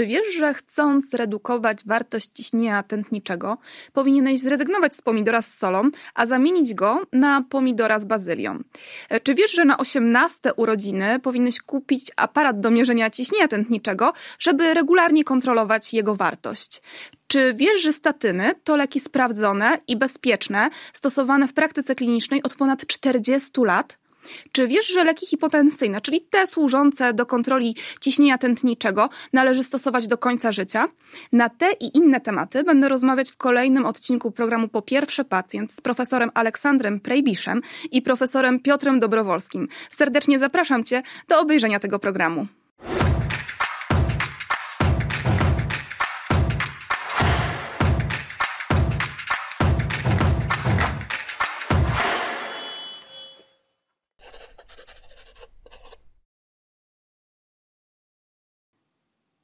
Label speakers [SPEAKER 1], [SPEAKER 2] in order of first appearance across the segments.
[SPEAKER 1] Czy wiesz, że chcąc redukować wartość ciśnienia tętniczego, powinieneś zrezygnować z pomidora z solą, a zamienić go na pomidora z bazylią? E, czy wiesz, że na 18 urodziny powinieneś kupić aparat do mierzenia ciśnienia tętniczego, żeby regularnie kontrolować jego wartość? Czy wiesz, że statyny to leki sprawdzone i bezpieczne, stosowane w praktyce klinicznej od ponad 40 lat? Czy wiesz, że leki hipotensyjne, czyli te służące do kontroli ciśnienia tętniczego, należy stosować do końca życia? Na te i inne tematy będę rozmawiać w kolejnym odcinku programu Po pierwsze pacjent z profesorem Aleksandrem Prejbiszem i profesorem Piotrem Dobrowolskim. Serdecznie zapraszam Cię do obejrzenia tego programu.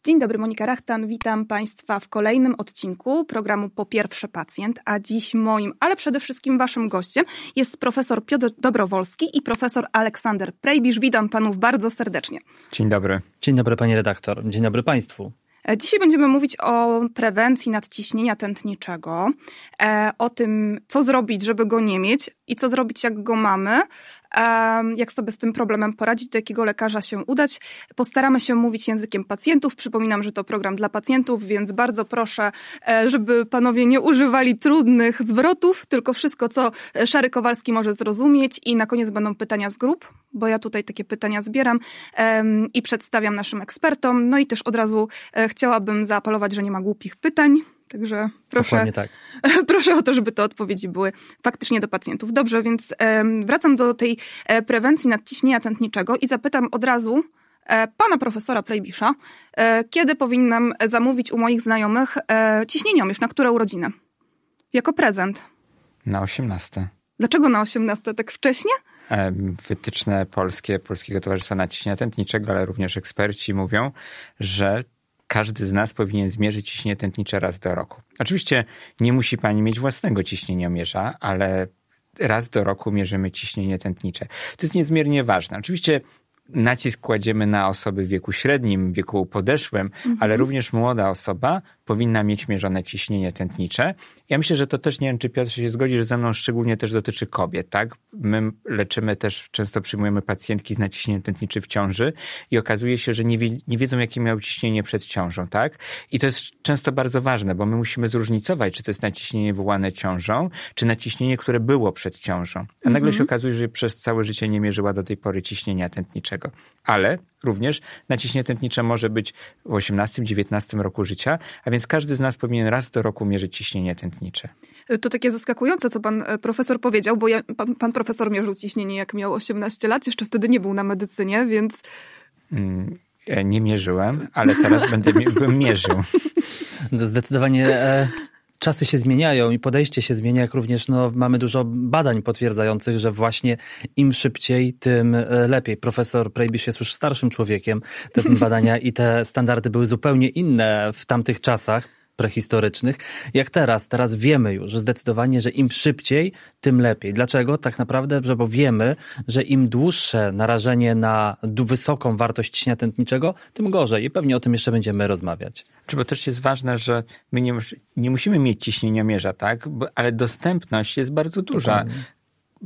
[SPEAKER 1] Dzień dobry, Monika Rachtan. Witam Państwa w kolejnym odcinku programu Po pierwsze pacjent, a dziś moim, ale przede wszystkim Waszym gościem jest profesor Piotr Dobrowolski i profesor Aleksander Prejbisz. Witam Panów bardzo serdecznie.
[SPEAKER 2] Dzień dobry.
[SPEAKER 3] Dzień dobry Pani redaktor. Dzień dobry Państwu.
[SPEAKER 1] E, dzisiaj będziemy mówić o prewencji nadciśnienia tętniczego, e, o tym, co zrobić, żeby go nie mieć i co zrobić, jak go mamy, jak sobie z tym problemem poradzić, do jakiego lekarza się udać. Postaramy się mówić językiem pacjentów. Przypominam, że to program dla pacjentów, więc bardzo proszę, e, żeby panowie nie używali trudnych zwrotów, tylko wszystko, co Szary Kowalski może zrozumieć i na koniec będą pytania z grup, bo ja tutaj takie pytania zbieram i przedstawiam naszym ekspertom. No i też od razu e, chciałabym zaapelować, że nie ma głupich pytań, Także proszę, tak. proszę o to, żeby te odpowiedzi były faktycznie do pacjentów. Dobrze, więc wracam do tej e, prewencji nadciśnienia tętniczego i zapytam od razu e, pana profesora Plejbisza, e, kiedy powinnam zamówić u moich znajomych ciśnieniomierz, na które urodziny? Jako prezent.
[SPEAKER 2] Na 18.
[SPEAKER 1] Dlaczego na 18? Tak wcześnie?
[SPEAKER 2] Wytyczne polskie, Polskiego Towarzystwa Nadciśnienia Tętniczego, ale również eksperci mówią, że każdy z nas powinien zmierzyć ciśnienie tętnicze raz do roku. Oczywiście nie musi pani mieć własnego ciśnieniomierza, ale raz do roku mierzymy ciśnienie tętnicze. To jest niezmiernie ważne. Oczywiście nacisk kładziemy na osoby w wieku średnim, wieku podeszłym, mhm. ale również młoda osoba powinna mieć mierzone ciśnienie tętnicze. Ja myślę, że to też, nie wiem, czy Piotr się zgodzi, że ze mną szczególnie też dotyczy kobiet, tak? My leczymy też, często przyjmujemy pacjentki z naciśnieniem tętniczym w ciąży i okazuje się, że nie, wie, nie wiedzą, jakie miały ciśnienie przed ciążą, tak? I to jest często bardzo ważne, bo my musimy zróżnicować, czy to jest naciśnienie wywołane ciążą, czy naciśnienie, które było przed ciążą. A nagle mhm. się okazuje, że przez całe życie nie mierzyła do tej pory ciśnienia tętniczego. Ale również naciśnienie tętnicze może być w 18-19 roku życia, a więc każdy z nas powinien raz do roku mierzyć ciśnienie tętnicze.
[SPEAKER 1] To takie zaskakujące, co pan e, profesor powiedział, bo ja, pan, pan, profesor mierzył ciśnienie, jak miał 18 lat, jeszcze wtedy nie był na medycynie, więc...
[SPEAKER 2] Mm, nie mierzyłem, ale teraz będę bym mierzył.
[SPEAKER 3] Zdecydowanie e, czasy się zmieniają i podejście się zmienia, jak również no, mamy dużo badań potwierdzających, że właśnie im szybciej, tym e, lepiej. Profesor Prejbisz jest już starszym człowiekiem. Te badania i te standardy były zupełnie inne w tamtych czasach prehistorycznych, jak teraz. Teraz wiemy już że zdecydowanie, że im szybciej, tym lepiej. Dlaczego? Tak naprawdę, że bo wiemy, że im dłuższe narażenie na wysoką wartość ciśnienia tętniczego, tym gorzej. I pewnie o tym jeszcze będziemy rozmawiać.
[SPEAKER 2] Czy bo też jest ważne, że my nie, nie musimy mieć ciśnieniomierza, tak? ale dostępność jest bardzo duża. Dokładnie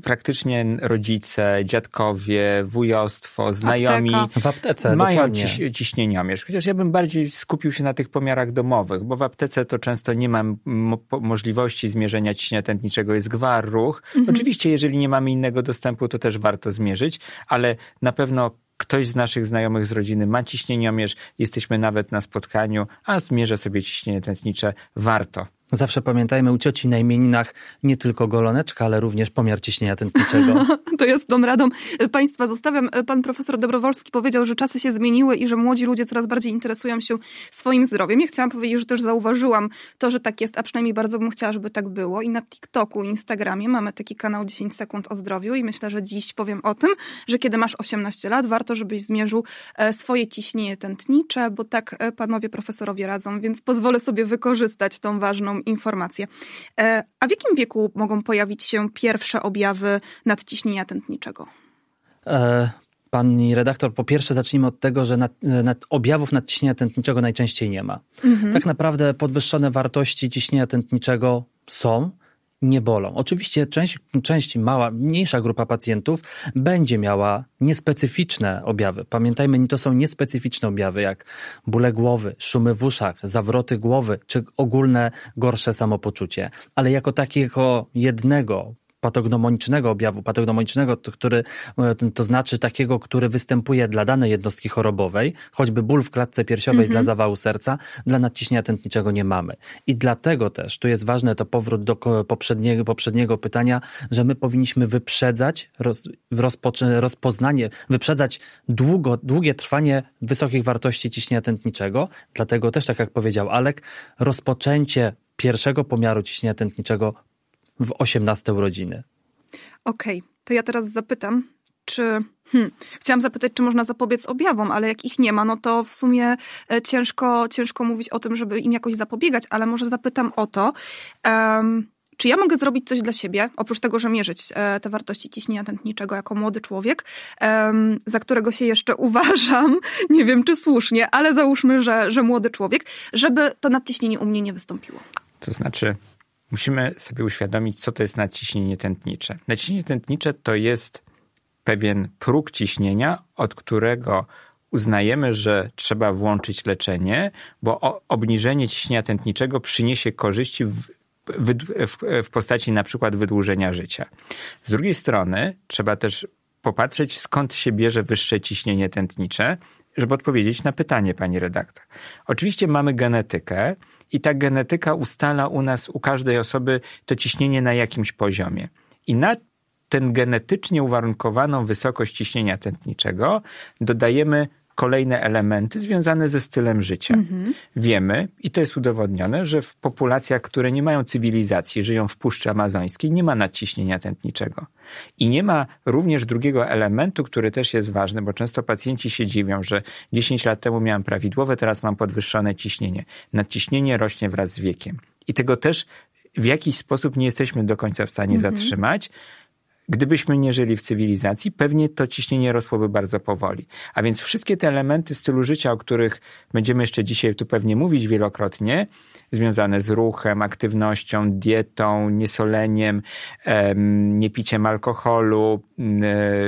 [SPEAKER 2] praktycznie rodzice, dziadkowie, wujostwo, znajomi
[SPEAKER 3] Apteka. w aptece,
[SPEAKER 2] mają ciś, ciśnieniomierz. Chociaż ja bym bardziej skupił się na tych pomiarach domowych, bo w aptece to często nie mam mo możliwości zmierzenia ciśnienia tętniczego, jest gwar, ruch. Mhm. Oczywiście, jeżeli nie mamy innego dostępu, to też warto zmierzyć, ale na pewno ktoś z naszych znajomych z rodziny ma ciśnieniomierz, jesteśmy nawet na spotkaniu, a zmierzę sobie ciśnienie tętnicze, warto.
[SPEAKER 3] Zawsze pamiętajmy u cioci na imieninach nie tylko goloneczka, ale również pomiar ciśnienia tętniczego.
[SPEAKER 1] to jest tą radą. Państwa zostawiam. Pan profesor Dobrowolski powiedział, że czasy się zmieniły i że młodzi ludzie coraz bardziej interesują się swoim zdrowiem. Ja chciałam powiedzieć, że też zauważyłam to, że tak jest, a przynajmniej bardzo bym chciała, żeby tak było. I na TikToku, Instagramie mamy taki kanał 10 sekund o zdrowiu i myślę, że dziś powiem o tym, że kiedy masz 18 lat, warto, żebyś zmierzył e, swoje ciśnienie tętnicze, bo tak e, panowie profesorowie radzą, więc pozwolę sobie wykorzystać tą ważną informacje. E, a w jakim wieku mogą pojawić się pierwsze objawy nadciśnienia tętniczego?
[SPEAKER 3] E, pani redaktor, po pierwsze zacznijmy od tego, że nad, nad objawów nadciśnienia tętniczego najczęściej nie ma. Mhm. Tak naprawdę podwyższone wartości ciśnienia tętniczego są, nie bolą. Oczywiście część, część mała, mniejsza grupa pacjentów będzie miała niespecyficzne objawy. Pamiętajmy, to są niespecyficzne objawy, jak bóle głowy, szumy w uszach, zawroty głowy, czy ogólne gorsze samopoczucie. Ale jako takiego jednego patognomonicznego objawu, patognomonicznego, który, e, to znaczy takiego, który występuje dla danej jednostki chorobowej, choćby ból w klatce piersiowej dla mhm. zawału serca, dla nadciśnienia tętniczego nie mamy. I dlatego też, tu jest ważne to powrót do poprzedniego, poprzedniego pytania, że my powinniśmy wyprzedzać roz, rozpoznanie, wyprzedzać długo, długie trwanie wysokich wartości ciśnienia tętniczego. Dlatego też, tak jak powiedział Alek, rozpoczęcie pierwszego pomiaru ciśnienia tętniczego w 18 urodziny.
[SPEAKER 1] Okej, okay, to ja teraz zapytam, czy. Hmm, chciałam zapytać, czy można zapobiec objawom, ale jak ich nie ma, no to w sumie e, ciężko, ciężko mówić o tym, żeby im jakoś zapobiegać, ale może zapytam o to. Um, czy ja mogę zrobić coś dla siebie, oprócz tego, że mierzyć e, te wartości ciśnienia tętniczego jako młody człowiek, za którego się jeszcze uważam, nie wiem czy słusznie, ale załóżmy, że, że młody człowiek, żeby to nadciśnienie u mnie nie wystąpiło?
[SPEAKER 2] To znaczy, musimy sobie uświadomić, co to jest nadciśnienie tętnicze. Nadciśnienie tętnicze to jest pewien próg ciśnienia, od którego uznajemy, że trzeba włączyć leczenie, bo obniżenie ciśnienia tętniczego przyniesie korzyści w, w, postaci na przykład wydłużenia życia. Z drugiej strony trzeba też popatrzeć, skąd się bierze wyższe ciśnienie tętnicze, żeby odpowiedzieć na pytanie, pani redaktor. Oczywiście mamy genetykę, i ta genetyka ustala u nas, u każdej osoby to ciśnienie na jakimś poziomie. I na ten genetycznie uwarunkowaną wysokość ciśnienia tętniczego dodajemy kolejne elementy związane ze stylem życia. Mhm. Wiemy, i to jest udowodnione, że w populacjach, które nie mają cywilizacji, żyją w Puszczy Amazońskiej, nie ma nadciśnienia tętniczego. I nie ma również drugiego elementu, który też jest ważny, bo często pacjenci się dziwią, że 10 lat temu miałem prawidłowe, teraz mam podwyższone ciśnienie. Nadciśnienie rośnie wraz z wiekiem. I tego też w jakiś sposób nie jesteśmy do końca w stanie mhm. zatrzymać. Gdybyśmy nie żyli w cywilizacji, pewnie to ciśnienie rosłoby bardzo powoli. A więc wszystkie te elementy stylu życia, o których będziemy jeszcze dzisiaj tu pewnie mówić wielokrotnie, związane z ruchem, aktywnością, dietą, niesoleniem, niepiciem alkoholu,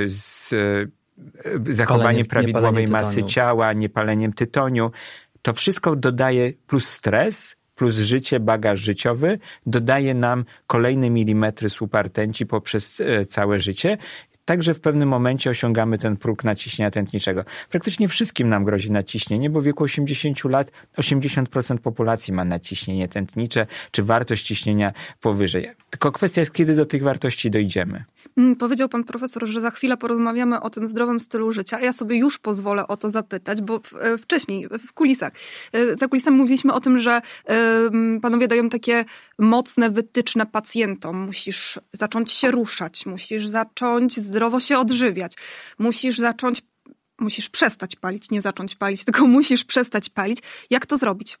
[SPEAKER 2] z zachowaniem prawidłowej masy tytoniu. ciała, niepaleniem tytoniu, to wszystko dodaje plus stres, plus życie, bagaż życiowy dodaje nam kolejne milimetry słupa rtęci poprzez e, całe życie Także w pewnym momencie osiągamy ten próg naciśnienia tętniczego. Praktycznie wszystkim nam grozi naciśnienie, bo w wieku 80 lat 80% populacji ma naciśnienie tętnicze, czy wartość ciśnienia powyżej. Tylko kwestia jest, kiedy do tych wartości dojdziemy.
[SPEAKER 1] Mm, powiedział pan profesor, że za chwilę porozmawiamy o tym zdrowym stylu życia. Ja sobie już pozwolę o to zapytać, bo e, wcześniej, w kulisach, e, za kulisami mówiliśmy o tym, że panowie dają takie mocne wytyczne pacjentom. Musisz zacząć się ruszać, musisz zacząć zdrowo się odżywiać. Musisz zacząć, musisz przestać palić, nie zacząć palić, tylko musisz przestać palić. Jak to zrobić?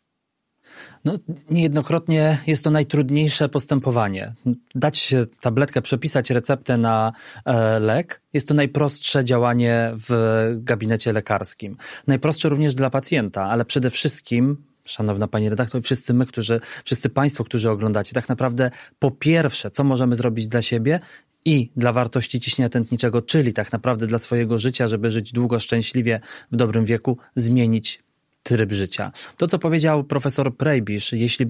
[SPEAKER 3] No, niejednokrotnie jest to najtrudniejsze postępowanie. Dać tabletkę, przepisać receptę na e, lek jest to najprostsze działanie w gabinecie lekarskim. Najprostsze również dla pacjenta, ale przede wszystkim szanowna pani redaktor, wszyscy my, którzy, wszyscy państwo, którzy oglądacie, tak naprawdę po pierwsze, co możemy zrobić dla siebie i dla wartości ciśnienia tętniczego, czyli tak naprawdę dla swojego życia, żeby żyć długo, szczęśliwie, w dobrym wieku, zmienić tryb życia. To, co powiedział profesor Prejbisz, jeśli,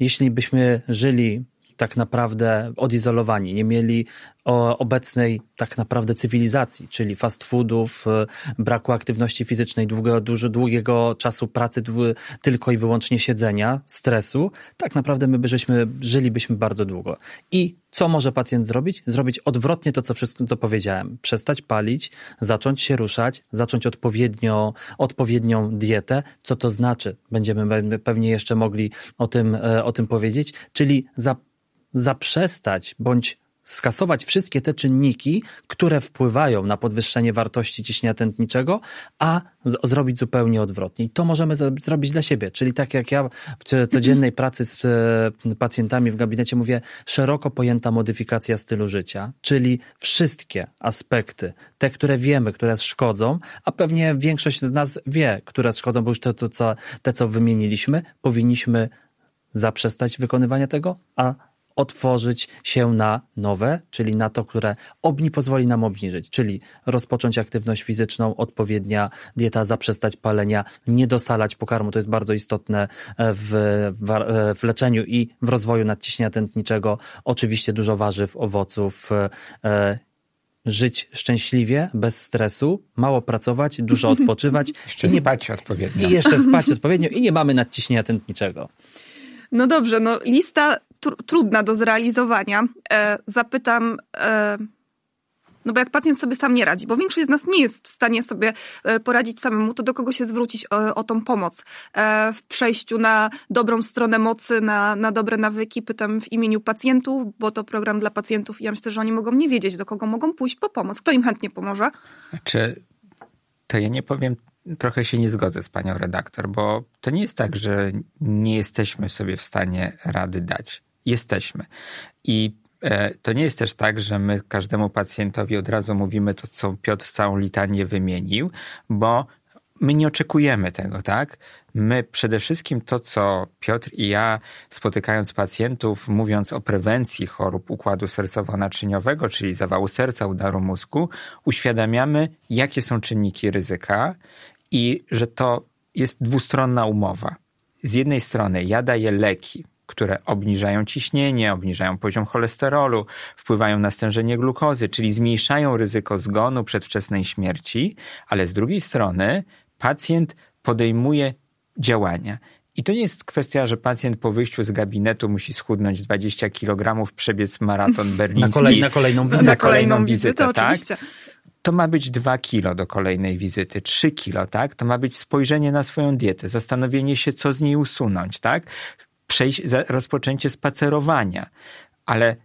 [SPEAKER 3] jeśli byśmy żyli tak naprawdę odizolowani, nie mieli obecnej tak naprawdę cywilizacji, czyli fast foodów, e, braku aktywności fizycznej, długo, dużo, długiego czasu pracy, tylko i wyłącznie siedzenia, stresu, tak naprawdę my byśmy, żylibyśmy bardzo długo. I co może pacjent zrobić? Zrobić odwrotnie to, co wszystko, co powiedziałem. Przestać palić, zacząć się ruszać, zacząć odpowiednio, odpowiednią dietę. Co to znaczy? Będziemy pewnie jeszcze mogli o tym, e, o tym powiedzieć. Czyli za, zaprzestać bądź skasować wszystkie te czynniki, które wpływają na podwyższenie wartości ciśnienia tętniczego, a zrobić zupełnie odwrotnie. I to możemy zrobić dla siebie. Czyli tak jak ja w codziennej pracy z e, pacjentami w gabinecie mówię, szeroko pojęta modyfikacja stylu życia, czyli wszystkie aspekty, te, które wiemy, które szkodzą, a pewnie większość z nas wie, które szkodzą, bo już te, to, co, te co wymieniliśmy, powinniśmy zaprzestać wykonywania tego, a otworzyć się na nowe, czyli na to, które obni pozwoli nam obniżyć, czyli rozpocząć aktywność fizyczną, odpowiednia dieta, zaprzestać palenia, nie dosalać pokarmu, to jest bardzo istotne w, w, w leczeniu i w rozwoju nadciśnienia tętniczego. Oczywiście dużo warzyw, owoców, e, żyć szczęśliwie, bez stresu, mało pracować, dużo odpoczywać.
[SPEAKER 2] Jeszcze
[SPEAKER 3] i nie-
[SPEAKER 2] spać odpowiednio.
[SPEAKER 3] I jeszcze spać odpowiednio i nie mamy nadciśnienia tętniczego.
[SPEAKER 1] No dobrze, no lista tr- trudna do zrealizowania. E, zapytam, e, no bo jak pacjent sobie sam nie radzi, bo większość z nas nie jest w stanie sobie e, poradzić samemu, to do kogo się zwrócić o, o tą pomoc? E, w przejściu na dobrą stronę mocy, na, na dobre nawyki, pytam w imieniu pacjentów, bo to program dla pacjentów i ja myślę, że oni mogą nie wiedzieć, do kogo mogą pójść po pomoc. Kto im chętnie pomoże?
[SPEAKER 2] Czy to ja nie powiem, trochę się nie zgodzę z panią redaktor, bo to nie jest tak, że nie jesteśmy sobie w stanie rady dać. Jesteśmy. I e, to nie jest też tak, że my każdemu pacjentowi od razu mówimy to, co Piotr całą litanię wymienił, bo my nie oczekujemy tego, tak? My przede wszystkim to, co Piotr i ja, spotykając pacjentów, mówiąc o prewencji chorób układu sercowo-naczyniowego, czyli zawału serca, udaru mózgu, uświadamiamy, jakie są czynniki ryzyka i że to jest dwustronna umowa. Z jednej strony ja daję leki, które obniżają ciśnienie, obniżają poziom cholesterolu, wpływają na stężenie glukozy, czyli zmniejszają ryzyko zgonu, przedwczesnej śmierci, ale z drugiej strony pacjent podejmuje działania. I to nie jest kwestia, że pacjent po wyjściu z gabinetu musi schudnąć 20 kg, przebiec maraton berliński.
[SPEAKER 3] Na, kolej, na kolejną wizytę.
[SPEAKER 2] Na kolejną wizytę, tak?
[SPEAKER 1] oczywiście.
[SPEAKER 2] to ma być 2 kilo do kolejnej wizyty, 3 kilo, tak? To ma być spojrzenie na swoją dietę, zastanowienie się, co z niej usunąć, tak? Przejść, rozpoczęcie spacerowania, ale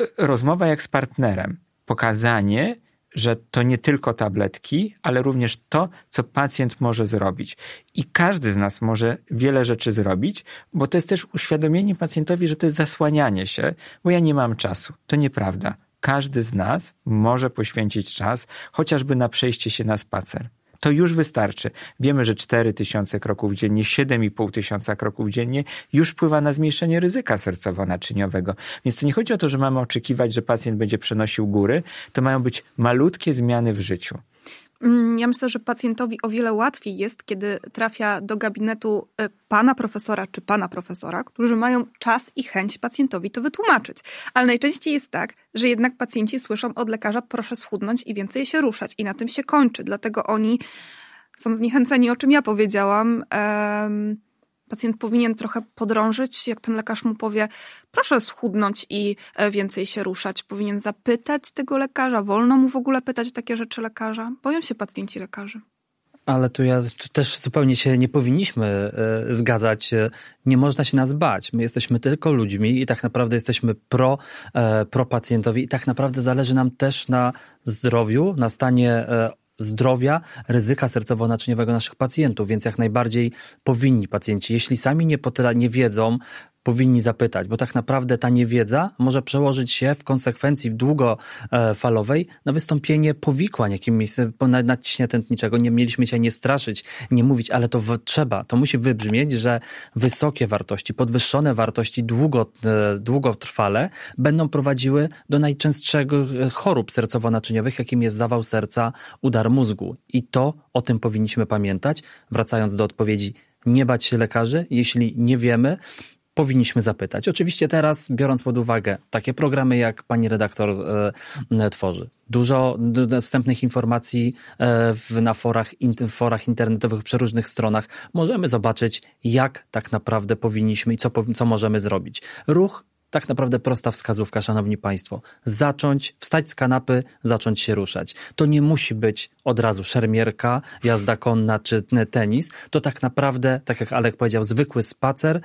[SPEAKER 2] y, rozmowa jak z partnerem, pokazanie, że to nie tylko tabletki, ale również to, co pacjent może zrobić. I każdy z nas może wiele rzeczy zrobić, bo to jest też uświadomienie pacjentowi, że to jest zasłanianie się, bo ja nie mam czasu. To nieprawda. Każdy z nas może poświęcić czas chociażby na przejście się na spacer. To już wystarczy. Wiemy, że 4 tysiące kroków dziennie, 7,5 tysiąca kroków dziennie już wpływa na zmniejszenie ryzyka sercowo-naczyniowego. Więc to nie chodzi o to, że mamy oczekiwać, że pacjent będzie przenosił góry. To mają być malutkie zmiany w życiu.
[SPEAKER 1] Mm, Ja myślę, że pacjentowi o wiele łatwiej jest, kiedy trafia do gabinetu e, pana profesora czy pana profesora, którzy mają czas i chęć pacjentowi to wytłumaczyć. Ale najczęściej jest tak, że jednak pacjenci słyszą od lekarza, proszę schudnąć i więcej się ruszać. I na tym się kończy. Dlatego oni są zniechęceni, o czym ja powiedziałam. Em, Pacjent powinien trochę podrążyć, jak ten lekarz mu powie, proszę schudnąć i e, więcej się ruszać. Powinien zapytać tego lekarza. Wolno mu w ogóle pytać takie rzeczy lekarza. Boją się pacjenci lekarzy.
[SPEAKER 3] Ale tu ja tu też zupełnie się nie powinniśmy e, zgadzać. E, Nie można się nas bać. My jesteśmy tylko ludźmi i tak naprawdę jesteśmy pro, e, pro pacjentowi i tak naprawdę zależy nam też na zdrowiu, na stanie e, zdrowia, ryzyka sercowo-naczyniowego naszych pacjentów, więc jak najbardziej powinni pacjenci, jeśli sami nie, potra- nie wiedzą, powinni zapytać, bo tak naprawdę ta niewiedza może przełożyć się w konsekwencji długofalowej na wystąpienie powikłań, jakimiś na- nadciśnienia tętniczego. Nie mieliśmy się nie straszyć, nie mówić, ale to trzeba, to musi wybrzmieć, że wysokie wartości, podwyższone wartości długo, e, długotrwale będą prowadziły do najczęstszego e, chorób sercowo-naczyniowych, jakim jest zawał serca, udar mózgu. I to o tym powinniśmy pamiętać. Wracając do odpowiedzi, nie bać się lekarzy, jeśli nie wiemy, powinniśmy zapytać. Oczywiście teraz, biorąc pod uwagę takie programy, jak pani redaktor e, tworzy, dużo dostępnych informacji e, w, na forach, in, forach internetowych, przy różnych stronach, możemy zobaczyć, jak tak naprawdę powinniśmy i co, co możemy zrobić. Ruch tak naprawdę prosta wskazówka, szanowni państwo. Zacząć, wstać z kanapy, zacząć się ruszać. To nie musi być od razu szermierka, jazda konna czy tenis. To tak naprawdę, tak jak Alek powiedział, zwykły spacer,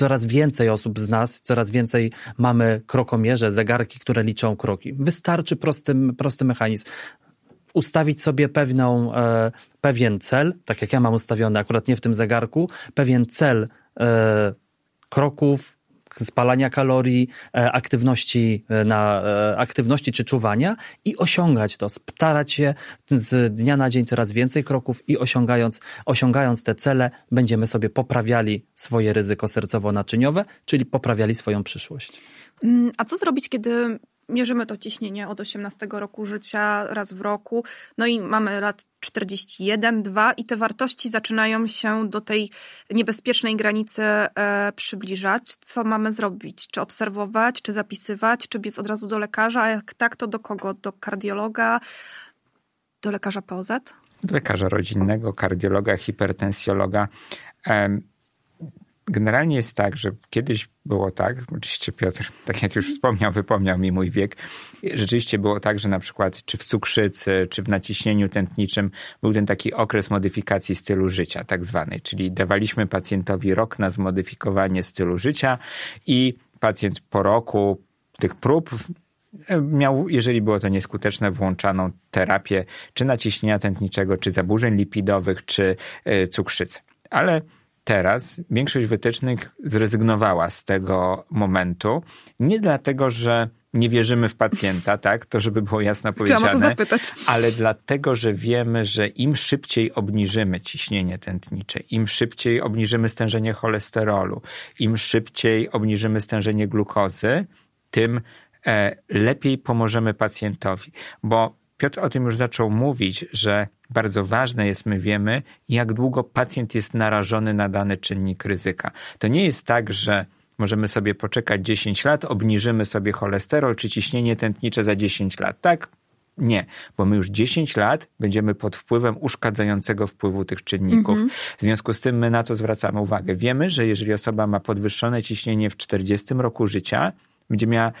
[SPEAKER 3] coraz więcej osób z nas, coraz więcej mamy krokomierze, zegarki, które liczą kroki. Wystarczy prosty, prosty mechanizm ustawić sobie pewną, e, pewien cel, tak jak ja mam ustawiony akurat nie w tym zegarku, pewien cel e, kroków, spalania kalorii, e, aktywności, e, na, e, aktywności czy czuwania i osiągać to, starać się z dnia na dzień coraz więcej kroków i osiągając, osiągając te cele, będziemy sobie poprawiali swoje ryzyko sercowo-naczyniowe, czyli poprawiali swoją przyszłość.
[SPEAKER 1] Mm, a co zrobić, kiedy mierzymy to ciśnienie od 18 roku życia raz w roku, no i mamy lat 41, 2 i te wartości zaczynają się do tej niebezpiecznej granicy e, przybliżać. Co mamy zrobić? Czy obserwować, czy zapisywać, czy biec od razu do lekarza? A jak tak, to do kogo? Do kardiologa? Do lekarza POZ?
[SPEAKER 2] Do lekarza rodzinnego, kardiologa, hipertensjologa. Generalnie jest tak, że kiedyś było tak, oczywiście Piotr, tak jak już wspomniał, wypomniał mi mój wiek, rzeczywiście było tak, że na przykład czy w cukrzycy, czy w naciśnieniu tętniczym był ten taki okres modyfikacji stylu życia, tak zwanej, czyli dawaliśmy pacjentowi rok na zmodyfikowanie stylu życia i pacjent po roku tych prób e, miał, jeżeli było to nieskuteczne, włączaną terapię czy naciśnienia tętniczego, czy zaburzeń lipidowych, czy e, cukrzycy. Ale teraz większość wytycznych zrezygnowała z tego momentu. Nie dlatego, że nie wierzymy w pacjenta, tak? To żeby było jasno powiedziane. Ale dlatego, że wiemy, że im szybciej obniżymy ciśnienie tętnicze, im szybciej obniżymy stężenie cholesterolu, im szybciej obniżymy stężenie glukozy, tym e, lepiej pomożemy pacjentowi. Bo Piotr o tym już zaczął mówić, że bardzo ważne jest, my wiemy, jak długo pacjent jest narażony na dany czynnik ryzyka. To nie jest tak, że możemy sobie poczekać 10 lat, obniżymy sobie cholesterol czy ciśnienie tętnicze za 10 lat. Tak? Nie, bo my już 10 lat będziemy pod wpływem uszkadzającego wpływu tych czynników. Mm -hmm. W związku z tym my na to zwracamy uwagę. Wiemy, że jeżeli osoba ma podwyższone ciśnienie w 40 roku życia, będzie miała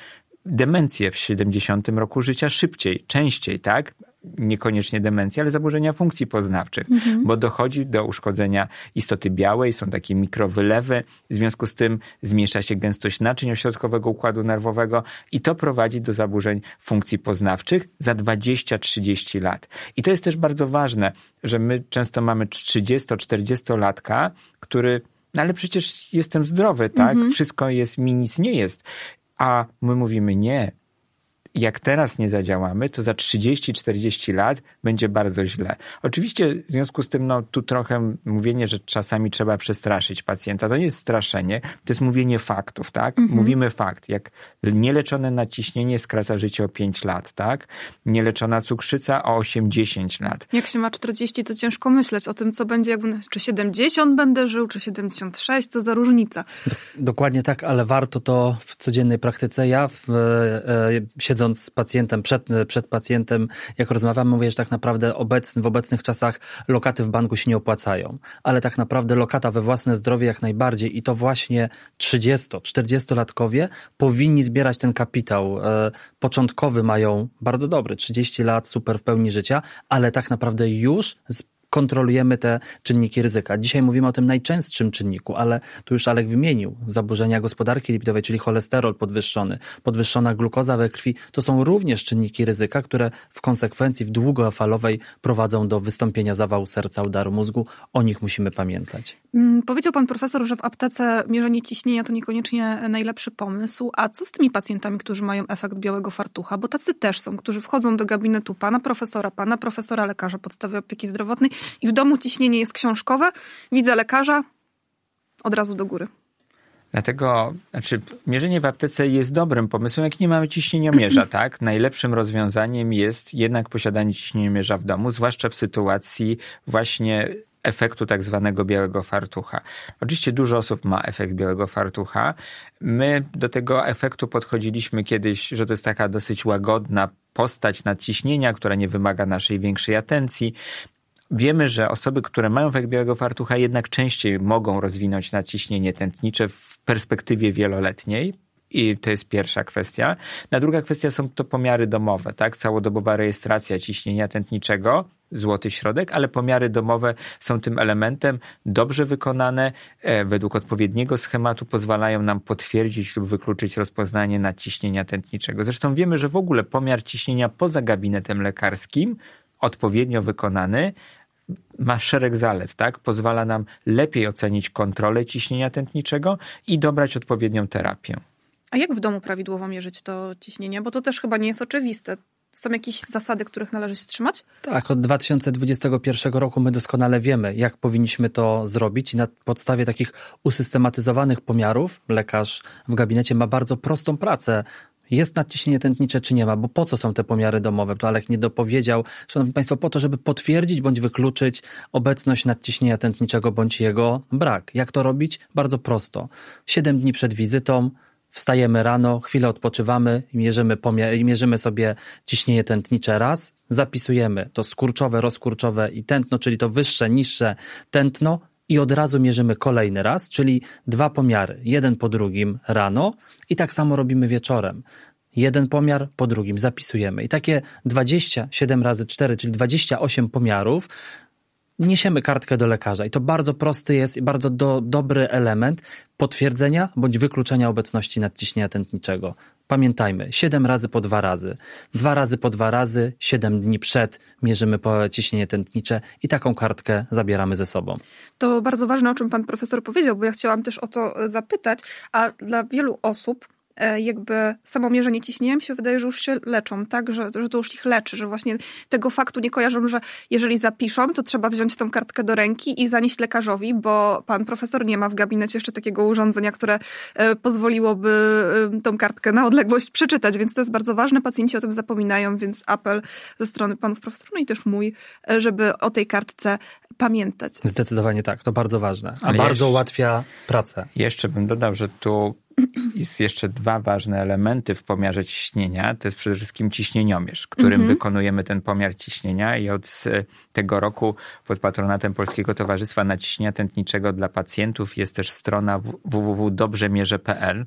[SPEAKER 2] demencję w 70 roku życia szybciej, częściej, tak? Niekoniecznie demencję, ale zaburzenia funkcji poznawczych, mhm. bo dochodzi do uszkodzenia istoty białej, są takie mikrowylewy, w związku z tym zmniejsza się gęstość naczyń ośrodkowego układu nerwowego i to prowadzi do zaburzeń funkcji poznawczych za 20-30 lat. I to jest też bardzo ważne, że my często mamy 30-40 latka, który no ale przecież jestem zdrowy, tak? Mhm. Wszystko jest, mi nic nie jest. A my mówimy nie, jak teraz nie zadziałamy, to za 30-40 lat będzie bardzo źle. Oczywiście w związku z tym, no tu trochę mówienie, że czasami trzeba przestraszyć pacjenta, to nie jest straszenie, to jest mówienie faktów, tak? Mhm. Mówimy fakt. Jak nieleczone naciśnienie skraca życie o 5 lat, tak? Nieleczona cukrzyca o 8-10 lat.
[SPEAKER 1] Jak się ma 40, to ciężko myśleć o tym, co będzie, jakby, czy 70 będę żył, czy 76, co za różnica.
[SPEAKER 3] Dokładnie tak, ale warto to w codziennej praktyce. Ja w, e, e siedzę siedząc z pacjentem, przed, przed pacjentem, jak rozmawiam, mówię, że tak naprawdę obecny, w obecnych czasach lokaty w banku się nie opłacają. Ale tak naprawdę lokata we własne zdrowie jak najbardziej i to właśnie 30-40-latkowie powinni zbierać ten kapitał. E, początkowy mają bardzo dobry, 30 lat, super w pełni życia, ale tak naprawdę już z kontrolujemy te czynniki ryzyka. Dzisiaj mówimy o tym najczęstszym czynniku, ale tu już Alek wymienił zaburzenia gospodarki lipidowej, czyli cholesterol podwyższony, podwyższona glukoza we krwi. To są również czynniki ryzyka, które w konsekwencji w długofalowej prowadzą do wystąpienia zawału serca, udaru mózgu. O nich musimy pamiętać.
[SPEAKER 1] Mm, powiedział pan profesor, że w aptece mierzenie ciśnienia to niekoniecznie najlepszy pomysł. A co z tymi pacjentami, którzy mają efekt białego fartucha? Bo tacy też są, którzy wchodzą do gabinetu pana profesora, pana profesora, lekarza podstawy opieki zdrowotnej i w domu ciśnienie jest książkowe, widzę lekarza, od razu do góry.
[SPEAKER 2] Dlatego, znaczy, mierzenie w aptece jest dobrym pomysłem, jak nie mamy ciśnieniomierza, tak? Najlepszym rozwiązaniem jest jednak posiadanie ciśnieniomierza w domu, zwłaszcza w sytuacji właśnie efektu tak zwanego białego fartucha. Oczywiście dużo osób ma efekt białego fartucha. My do tego efektu podchodziliśmy kiedyś, że to jest taka dosyć łagodna postać nadciśnienia, która nie wymaga naszej większej atencji. Wiemy, że osoby, które mają efekt białego fartucha jednak częściej mogą rozwinąć nadciśnienie tętnicze w perspektywie wieloletniej, i to jest pierwsza kwestia. Na druga kwestia są to pomiary domowe, tak? Całodobowa rejestracja ciśnienia tętniczego złoty środek, ale pomiary domowe są tym elementem, dobrze wykonane, e, według odpowiedniego schematu pozwalają nam potwierdzić lub wykluczyć rozpoznanie nadciśnienia tętniczego. Zresztą wiemy, że w ogóle pomiar ciśnienia poza gabinetem lekarskim, odpowiednio wykonany, ma szereg zalet, tak? Pozwala nam lepiej ocenić kontrolę ciśnienia tętniczego i dobrać odpowiednią terapię.
[SPEAKER 1] A jak w domu prawidłowo mierzyć to ciśnienie? Bo to też chyba nie jest oczywiste. Są jakieś zasady, których należy się trzymać?
[SPEAKER 3] Tak, od 2021 roku my doskonale wiemy, jak powinniśmy to zrobić i na podstawie takich usystematyzowanych pomiarów lekarz w gabinecie ma bardzo prostą pracę jest nadciśnienie tętnicze, czy nie ma, bo po co są te pomiary domowe? To Alek nie dopowiedział. Szanowni Państwo, po to, żeby potwierdzić bądź wykluczyć obecność nadciśnienia tętniczego bądź jego brak. Jak to robić? Bardzo prosto. Siedem dni przed wizytą wstajemy rano, chwilę odpoczywamy, mierzymy, mierzymy sobie ciśnienie tętnicze raz, zapisujemy to skurczowe, rozkurczowe i tętno, czyli to wyższe, niższe tętno i od razu mierzymy kolejny raz, czyli dwa pomiary, jeden po drugim rano i tak samo robimy wieczorem. Jeden pomiar po drugim zapisujemy. I takie 27 razy 4, czyli 28 pomiarów niesiemy kartkę do lekarza i to bardzo prosty jest i bardzo do, dobry element potwierdzenia bądź wykluczenia obecności nadciśnienia tętniczego. Pamiętajmy, 7 razy po dwa razy, dwa razy po dwa razy, 7 dni przed mierzymy ciśnienie tętnicze i taką kartkę zabieramy ze sobą.
[SPEAKER 1] To bardzo ważne, o czym pan profesor powiedział, bo ja chciałam też o to zapytać, a dla wielu osób jakby samo mierzenie ciśnienia mi się wydaje, że już się leczą, tak? Że, że to już ich leczy, że właśnie tego faktu nie kojarzą, że jeżeli zapiszą, to trzeba wziąć tą kartkę do ręki i zanieść lekarzowi, bo pan profesor nie ma w gabinecie jeszcze takiego urządzenia, które e, pozwoliłoby e, tą kartkę na odległość przeczytać, więc to jest bardzo ważne. Pacjenci o tym zapominają, więc apel ze strony panów profesorów, no i też mój, żeby o tej kartce pamiętać.
[SPEAKER 3] Zdecydowanie tak, to bardzo ważne, a Ale bardzo jeszcze, ułatwia pracę.
[SPEAKER 2] Jeszcze bym dodał, że tu jest jeszcze dwa ważne elementy w pomiarze ciśnienia. To jest przede wszystkim ciśnieniomierz, którym mhm. wykonujemy ten pomiar ciśnienia i od tego roku pod patronatem Polskiego Towarzystwa Naciśnienia Tętniczego dla Pacjentów jest też strona www.dobrzemierze.pl.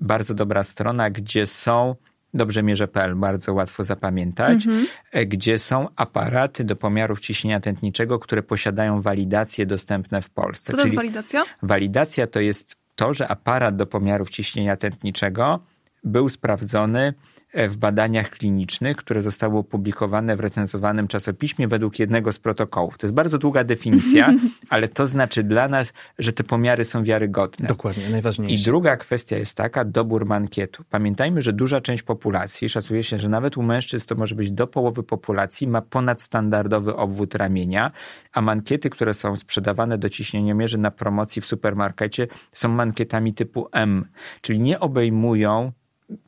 [SPEAKER 2] Bardzo dobra strona, gdzie są dobrzemierze.pl, bardzo łatwo zapamiętać, mhm. E, gdzie są aparaty do pomiarów ciśnienia tętniczego, które posiadają walidację dostępne w Polsce.
[SPEAKER 1] Co to jest walidacja?
[SPEAKER 2] Walidacja to jest to, że aparat do pomiarów ciśnienia tętniczego był sprawdzony w badaniach klinicznych, które zostały opublikowane w recenzowanym czasopiśmie według jednego z protokołów. To jest bardzo długa definicja, ale to znaczy dla nas, że te pomiary są wiarygodne.
[SPEAKER 3] Dokładnie, najważniejsze.
[SPEAKER 2] I druga kwestia jest taka, dobór mankietu. Pamiętajmy, że duża część populacji, szacuje się, że nawet u mężczyzn to może być do połowy populacji, ma ponadstandardowy obwód ramienia, a mankiety, które są sprzedawane do ciśnieniomierzy na promocji w supermarkecie są mankietami typu M, czyli nie obejmują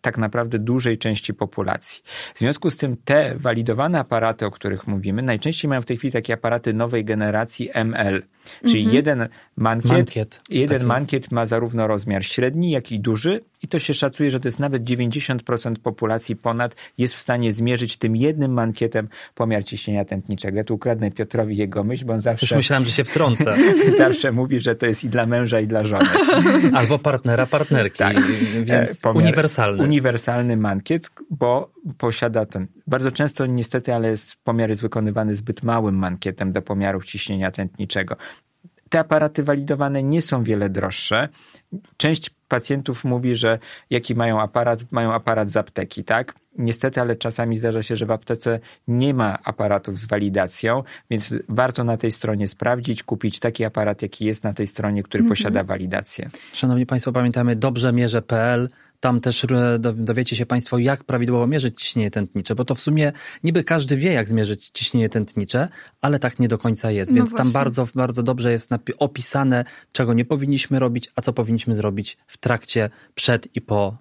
[SPEAKER 2] tak naprawdę dużej części populacji. W związku z tym te walidowane aparaty, o których mówimy, najczęściej mają w tej chwili takie aparaty nowej generacji ML, czyli mm -hmm. jeden mankiet, mankiet, jeden mankiet ma zarówno rozmiar średni, jak i duży i to się szacuje, że to jest nawet 90% populacji ponad jest w stanie zmierzyć tym jednym mankietem pomiar ciśnienia tętniczego. Ja tu ukradnę Piotrowi jego myśl, bo on zawsze...
[SPEAKER 3] Już myślałem, że się wtrącę.
[SPEAKER 2] zawsze mówi, że to jest i dla męża, i dla żony.
[SPEAKER 3] Albo partnera, partnerki. Tak. Więc pomiar, uniwersalny.
[SPEAKER 2] Uniwersalny mankiet, bo posiada ten... Bardzo często niestety, ale pomiar jest wykonywany zbyt małym mankietem do pomiarów ciśnienia tętniczego. Te aparaty walidowane nie są wiele droższe. Część pacjentów mówi, że jaki mają aparat, mają aparat z apteki, tak? Niestety, ale czasami zdarza się, że w aptece nie ma aparatów z walidacją, więc warto na tej stronie sprawdzić, kupić taki aparat, jaki jest na tej stronie, który mm -hmm. posiada walidację.
[SPEAKER 3] Szanowni Państwo, pamiętamy dobrzemierze.pl tam też e, dowiecie się Państwo, jak prawidłowo mierzyć ciśnienie tętnicze, bo to w sumie niby każdy wie, jak zmierzyć ciśnienie tętnicze, ale tak nie do końca jest. No Więc właśnie. tam bardzo, bardzo dobrze jest opisane, czego nie powinniśmy robić, a co powinniśmy zrobić w trakcie, przed i po,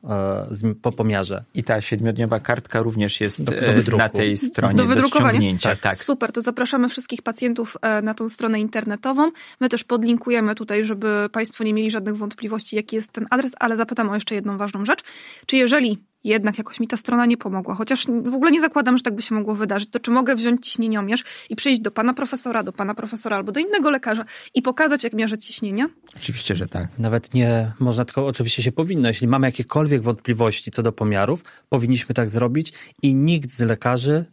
[SPEAKER 3] e, po pomiarze.
[SPEAKER 2] I ta siedmiodniowa kartka również jest do, do e, na tej stronie do, do ściągnięcia. Tak. tak.
[SPEAKER 1] Super, to zapraszamy wszystkich pacjentów na tą stronę internetową. My też podlinkujemy tutaj, żeby Państwo nie mieli żadnych wątpliwości, jaki jest ten adres, ale zapytam o jeszcze jedną ważną rzecz. Czy jeżeli jednak jakoś mi ta strona nie pomogła, chociaż w ogóle nie zakładam, że tak by się mogło wydarzyć, to czy mogę wziąć ciśnieniomierz i przyjść do pana profesora, do pana profesora albo do innego lekarza i pokazać, jak mierzę ciśnienie?
[SPEAKER 2] Oczywiście, że tak.
[SPEAKER 3] Nawet nie można, tylko oczywiście się powinno. Jeśli mamy jakiekolwiek wątpliwości co do pomiarów, powinniśmy tak zrobić i nikt z lekarzy,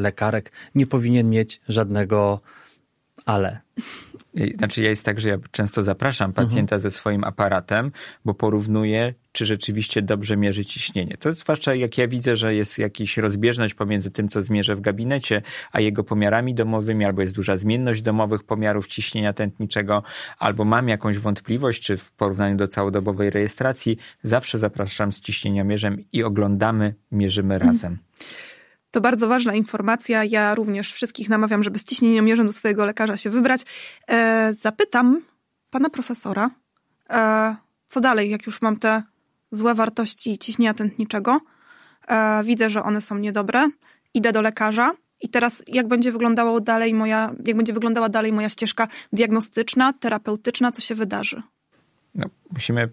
[SPEAKER 3] lekarek nie powinien mieć żadnego ale.
[SPEAKER 2] Znaczy, ja jest tak, że ja często zapraszam pacjenta mhm. ze swoim aparatem, bo porównuję, czy rzeczywiście dobrze mierzy ciśnienie. To zwłaszcza jak ja widzę, że jest jakaś rozbieżność pomiędzy tym, co zmierzę w gabinecie, a jego pomiarami domowymi, albo jest duża zmienność domowych pomiarów ciśnienia tętniczego, albo mam jakąś wątpliwość, czy w porównaniu do całodobowej rejestracji, zawsze zapraszam z ciśnieniomierzem i oglądamy, mierzymy mhm.
[SPEAKER 1] To bardzo ważna informacja. Ja również wszystkich namawiam, żeby z ciśnieniomierzem do swojego lekarza się wybrać. E, zapytam pana profesora, e, co dalej, jak już mam te złe wartości ciśnienia tętniczego. E, widzę, że one są niedobre. Idę do lekarza. I teraz jak będzie wyglądała dalej moja, jak będzie wyglądała dalej moja ścieżka diagnostyczna, terapeutyczna, co się wydarzy?
[SPEAKER 2] No, musimy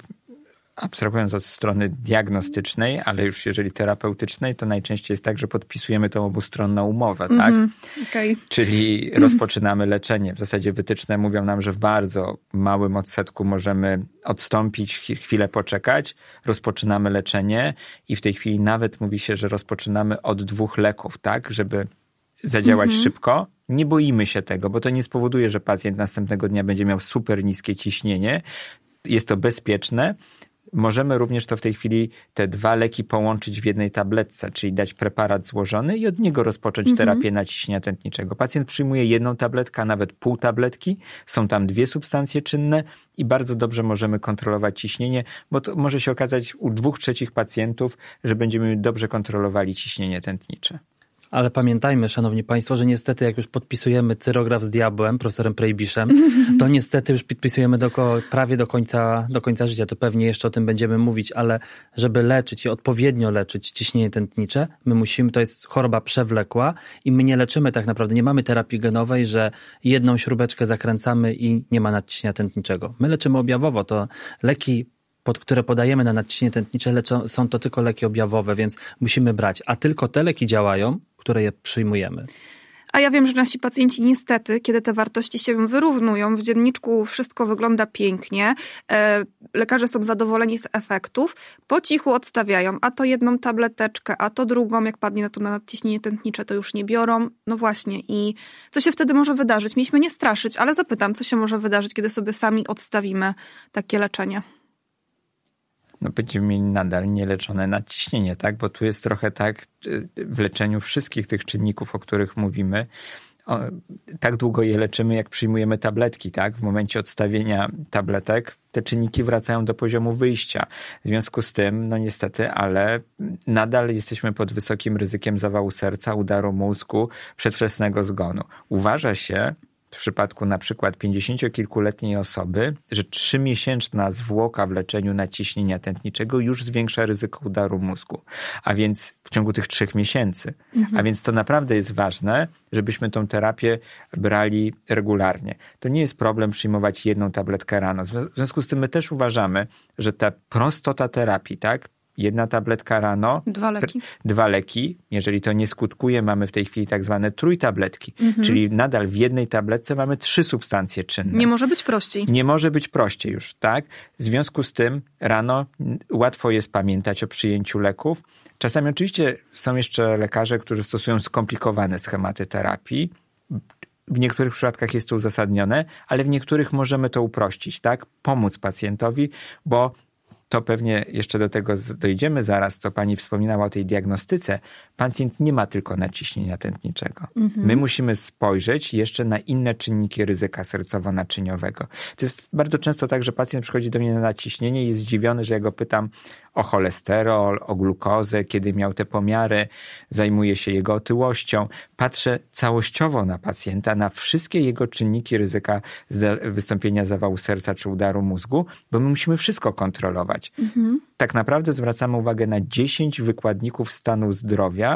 [SPEAKER 2] abstrahując od strony diagnostycznej, ale już jeżeli terapeutycznej, to najczęściej jest tak, że podpisujemy tą obustronną umowę, mm -hmm. tak?
[SPEAKER 1] Mhm. Okay.
[SPEAKER 2] Czyli rozpoczynamy leczenie. W zasadzie wytyczne mówią nam, że w bardzo małym odsetku możemy odstąpić, chwilę poczekać, rozpoczynamy leczenie i w tej chwili nawet mówi się, że rozpoczynamy od dwóch leków, tak? Żeby zadziałać mm -hmm. szybko. Nie boimy się tego, bo to nie spowoduje, że pacjent następnego dnia będzie miał super niskie ciśnienie. Jest to bezpieczne, Możemy również to w tej chwili te dwa leki połączyć w jednej tabletce, czyli dać preparat złożony i od niego rozpocząć mhm. terapię naciśnienia tętniczego. Pacjent przyjmuje jedną tabletkę, a nawet pół tabletki. Są tam dwie substancje czynne i bardzo dobrze możemy kontrolować ciśnienie, bo to może się okazać u dwóch trzecich pacjentów, że będziemy dobrze kontrolowali ciśnienie tętnicze.
[SPEAKER 3] Ale pamiętajmy, szanowni państwo, że niestety jak już podpisujemy cyrograf z diabłem, profesorem Prejbiszem, to niestety już podpisujemy do, prawie do końca, do końca życia. To pewnie jeszcze o tym będziemy mówić, ale żeby leczyć i odpowiednio leczyć ciśnienie tętnicze, my musimy, to jest choroba przewlekła i my nie leczymy tak naprawdę, nie mamy terapii genowej, że jedną śrubeczkę zakręcamy i nie ma nadciśnienia tętniczego. My leczymy objawowo, to leki pod które podajemy na nadciśnienie tętnicze, leczą, są to tylko leki objawowe, więc musimy brać. A tylko te leki działają, które je przyjmujemy.
[SPEAKER 1] A ja wiem, że nasi pacjenci niestety, kiedy te wartości się wyrównują, w dzienniczku wszystko wygląda pięknie, e, lekarze są zadowoleni z efektów, po cichu odstawiają, a to jedną tableteczkę, a to drugą, jak padnie na to na nadciśnienie tętnicze, to już nie biorą. No właśnie i co się wtedy może wydarzyć? Mieliśmy nie straszyć, ale zapytam, co się może wydarzyć, kiedy sobie sami odstawimy takie leczenie?
[SPEAKER 2] No będziemy mieli nadal nieleczone nadciśnienie, tak? Bo tu jest trochę tak y, w leczeniu wszystkich tych czynników, o których mówimy, o, tak długo je leczymy, jak przyjmujemy tabletki, tak? W momencie odstawienia tabletek te czynniki wracają do poziomu wyjścia. W związku z tym, no niestety, ale nadal jesteśmy pod wysokim ryzykiem zawału serca, udaru mózgu, przedwczesnego zgonu. Uważa się, w przypadku na przykład 50-kilkuletniej osoby, że trzymiesięczna zwłoka w leczeniu naciśnienia tętniczego już zwiększa ryzyko udaru mózgu. A więc w ciągu tych trzech miesięcy. Mhm. A więc to naprawdę jest ważne, żebyśmy tą terapię brali regularnie. To nie jest problem przyjmować jedną tabletkę rano. W związku z tym my też uważamy, że ta prostota terapii, tak? Jedna tabletka rano.
[SPEAKER 1] Dwa leki.
[SPEAKER 2] Dwa leki. Jeżeli to nie skutkuje, mamy w tej chwili tak zwane trójtabletki. Mhm. Czyli nadal w jednej tabletce mamy trzy substancje czynne.
[SPEAKER 1] Nie może być prościej.
[SPEAKER 2] Nie może być prościej już, tak? W związku z tym rano łatwo jest pamiętać o przyjęciu leków. Czasami oczywiście są jeszcze lekarze, którzy stosują skomplikowane schematy terapii. W niektórych przypadkach jest to uzasadnione, ale w niektórych możemy to uprościć, tak? Pomóc pacjentowi, bo to pewnie jeszcze do tego dojdziemy zaraz, co pani wspominała o tej diagnostyce. Pacjent nie ma tylko naciśnienia tętniczego. Mhm. My musimy spojrzeć jeszcze na inne czynniki ryzyka sercowo-naczyniowego. To jest bardzo często tak, że pacjent przychodzi do mnie na naciśnienie i jest zdziwiony, że ja go pytam o cholesterol, o glukozę, kiedy miał te pomiary, zajmuję się jego otyłością. Patrzę całościowo na pacjenta, na wszystkie jego czynniki ryzyka wystąpienia zawału serca czy udaru mózgu, bo my musimy wszystko kontrolować. Mhm. Tak naprawdę zwracamy uwagę na 10 wykładników stanu zdrowia,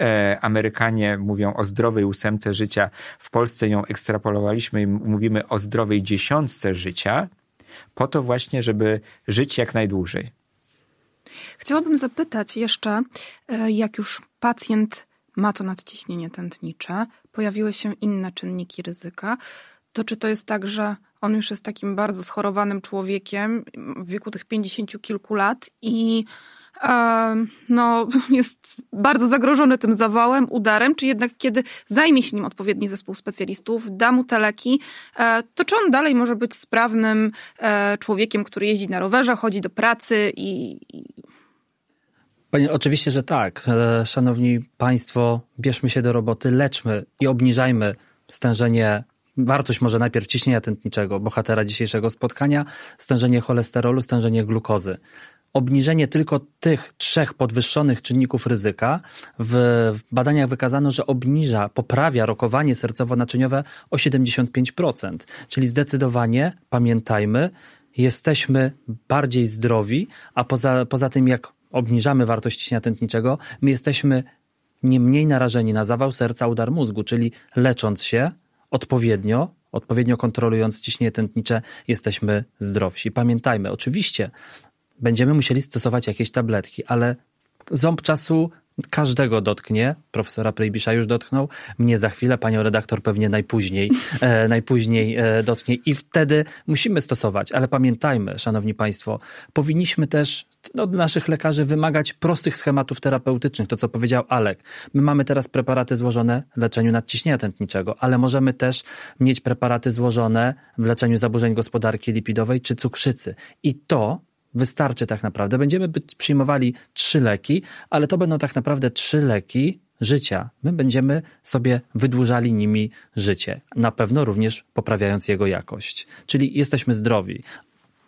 [SPEAKER 2] e, Amerykanie mówią o zdrowej ósemce życia, w Polsce ją ekstrapolowaliśmy i mówimy o zdrowej dziesiątce życia, po to właśnie, żeby żyć jak najdłużej.
[SPEAKER 1] Chciałabym zapytać jeszcze, e, jak już pacjent ma to nadciśnienie tętnicze, pojawiły się inne czynniki ryzyka, to czy to jest tak, że on już jest takim bardzo schorowanym człowiekiem w wieku tych pięćdziesięciu kilku lat i no, jest bardzo zagrożony tym zawałem, udarem, czy jednak kiedy zajmie się nim odpowiedni zespół specjalistów, da mu te leki, e, to czy on dalej może być sprawnym e, człowiekiem, który jeździ na rowerze, chodzi do pracy i...
[SPEAKER 3] Panie, oczywiście, że tak. E, szanowni Państwo, bierzmy się do roboty, leczmy i obniżajmy stężenie wartość może najpierw ciśnienia tętniczego, bohatera dzisiejszego spotkania, stężenie cholesterolu, stężenie glukozy obniżenie tylko tych trzech podwyższonych czynników ryzyka w badaniach wykazano, że obniża, poprawia rokowanie sercowo-naczyniowe o 75%. Czyli zdecydowanie, pamiętajmy, jesteśmy bardziej zdrowi, a poza, poza tym jak obniżamy wartość ciśnienia tętniczego, my jesteśmy nie mniej narażeni na zawał serca, udar mózgu, czyli lecząc się odpowiednio, odpowiednio kontrolując ciśnienie tętnicze, jesteśmy zdrowsi. Pamiętajmy, oczywiście będziemy musieli stosować jakieś tabletki, ale ząb czasu każdego dotknie. Profesora Prejbisza już dotknął, mnie za chwilę, panią redaktor pewnie najpóźniej, e, najpóźniej e, dotknie i wtedy musimy stosować. Ale pamiętajmy, szanowni państwo, powinniśmy też od naszych lekarzy wymagać prostych schematów terapeutycznych, to co powiedział Alek. My mamy teraz preparaty złożone w leczeniu nadciśnienia tętniczego, ale możemy też mieć preparaty złożone w leczeniu zaburzeń gospodarki lipidowej czy cukrzycy. I to wystarczy tak naprawdę. Będziemy przyjmowali trzy leki, ale to będą tak naprawdę trzy leki życia. My będziemy sobie wydłużali nimi życie, na pewno również poprawiając jego jakość. Czyli jesteśmy zdrowi.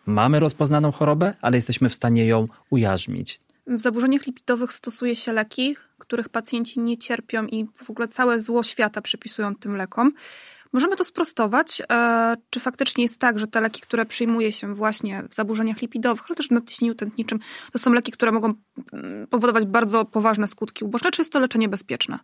[SPEAKER 3] Mamy rozpoznaną chorobę, ale jesteśmy w stanie ją ujarzmić.
[SPEAKER 1] W zaburzeniach lipidowych stosuje się leki, których pacjenci nie cierpią i w ogóle całe zło świata przypisują tym lekom. Możemy to sprostować. E, czy faktycznie jest tak, że te leki, które przyjmuje się właśnie w zaburzeniach lipidowych, ale też w nadciśnieniu tętniczym, to są leki, które mogą mm, powodować bardzo poważne skutki uboczne, czy jest to leczenie bezpieczne?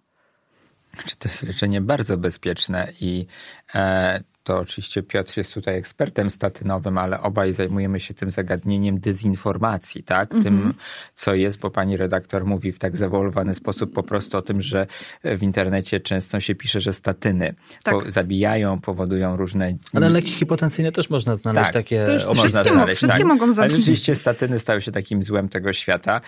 [SPEAKER 2] Czy to jest leczenie bardzo bezpieczne i e, to oczywiście Piotr jest tutaj ekspertem statynowym, ale obaj zajmujemy się tym zagadnieniem dezinformacji, tak? Mm -hmm. Tym, co jest, bo pani redaktor mówi w tak zawolowany sposób po prostu o tym, że w internecie często się pisze, że statyny tak. po, zabijają, powodują różne...
[SPEAKER 3] Ale leki hipotensyjne też można znaleźć tak, takie...
[SPEAKER 1] Też można wszystkie, znaleźć, wszystkie tak. mogą zabić.
[SPEAKER 2] Ale rzeczywiście statyny stały się takim złem tego świata.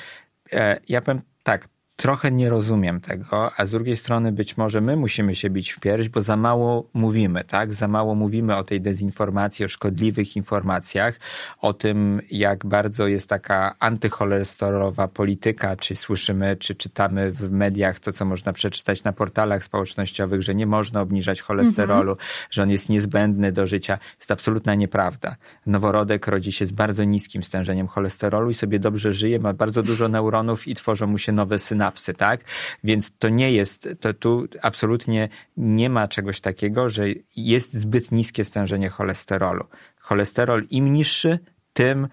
[SPEAKER 2] E, ja powiem tak, trochę nie rozumiem tego, a z drugiej strony być może my musimy się bić w pierś, bo za mało mówimy, tak? Za mało mówimy o tej dezinformacji, o szkodliwych informacjach, o tym, jak bardzo jest taka antycholesterolowa polityka, czy słyszymy, czy czytamy w mediach to, co można przeczytać na portalach społecznościowych, że nie można obniżać cholesterolu, mhm. że on jest niezbędny do życia. Jest absolutna nieprawda. Noworodek rodzi się z bardzo niskim stężeniem cholesterolu i sobie dobrze żyje, ma bardzo dużo neuronów i tworzą mu się nowe synapsy tak? Więc to nie jest, to tu absolutnie nie ma czegoś takiego, że jest zbyt niskie stężenie cholesterolu. Cholesterol im niższy, tym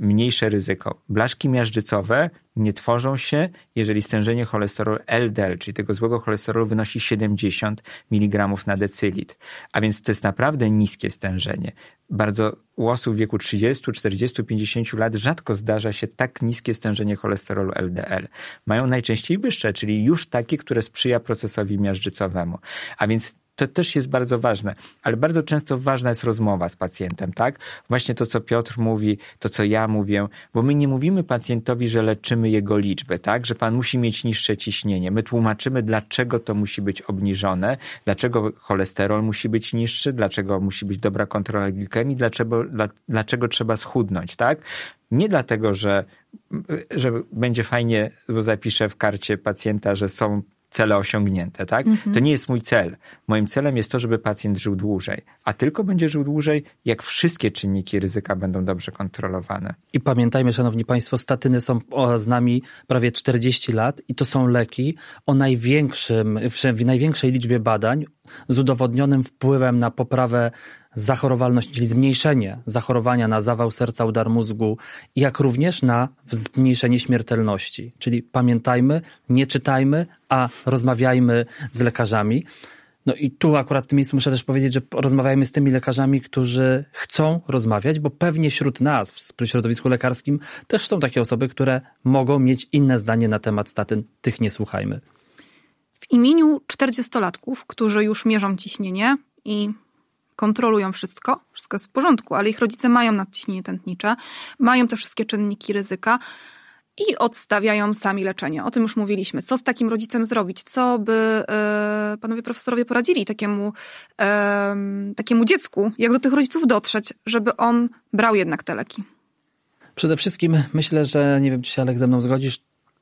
[SPEAKER 2] mniejsze ryzyko. Blaszki miażdżycowe nie tworzą się, jeżeli stężenie cholesterolu LDL, czyli tego złego cholesterolu wynosi 70 mg na decylitr. A więc to jest naprawdę niskie stężenie. Bardzo u osób w wieku 30, 40, 50 lat rzadko zdarza się tak niskie stężenie cholesterolu LDL. Mają najczęściej wyższe, czyli już takie, które sprzyja procesowi miażdżycowemu. A więc to też jest bardzo ważne, ale bardzo często ważna jest rozmowa z pacjentem, tak? Właśnie to, co Piotr mówi, to, co ja mówię, bo my nie mówimy pacjentowi, że leczymy jego liczbę, tak? Że pan musi mieć niższe ciśnienie. My tłumaczymy, dlaczego to musi być obniżone, dlaczego cholesterol musi być niższy, dlaczego musi być dobra kontrola glikemii, dlaczego, dlaczego trzeba schudnąć, tak? Nie dlatego, że, że będzie fajnie, bo zapiszę w karcie pacjenta, że są cele osiągnięte, tak? Mhm. To nie jest mój cel. Moim celem jest to, żeby pacjent żył dłużej, a tylko będzie żył dłużej, jak wszystkie czynniki ryzyka będą dobrze kontrolowane.
[SPEAKER 3] I pamiętajmy, szanowni państwo, statyny są z nami prawie 40 lat i to są leki o największym, w największej liczbie badań z udowodnionym wpływem na poprawę zachorowalności, czyli zmniejszenie zachorowania na zawał serca, udar mózgu, jak również na zmniejszenie śmiertelności. Czyli pamiętajmy, nie czytajmy, a rozmawiajmy z lekarzami. No i tu akurat w tym miejscu muszę też powiedzieć, że rozmawiajmy z tymi lekarzami, którzy chcą rozmawiać, bo pewnie wśród nas, w środowisku lekarskim, też są takie osoby, które mogą mieć inne zdanie na temat statyn. Tych nie słuchajmy.
[SPEAKER 1] W imieniu 40-latków, którzy już mierzą ciśnienie i kontrolują wszystko, wszystko jest w porządku, ale ich rodzice mają nadciśnienie tętnicze, mają te wszystkie czynniki ryzyka, i odstawiają sami leczenie. O tym już mówiliśmy. Co z takim rodzicem zrobić? Co by e, panowie profesorowie poradzili takiemu, e, takiemu dziecku? Jak do tych rodziców dotrzeć, żeby on brał jednak te leki?
[SPEAKER 3] Przede wszystkim myślę, że nie wiem, czy się Alek ze mną zgodzisz,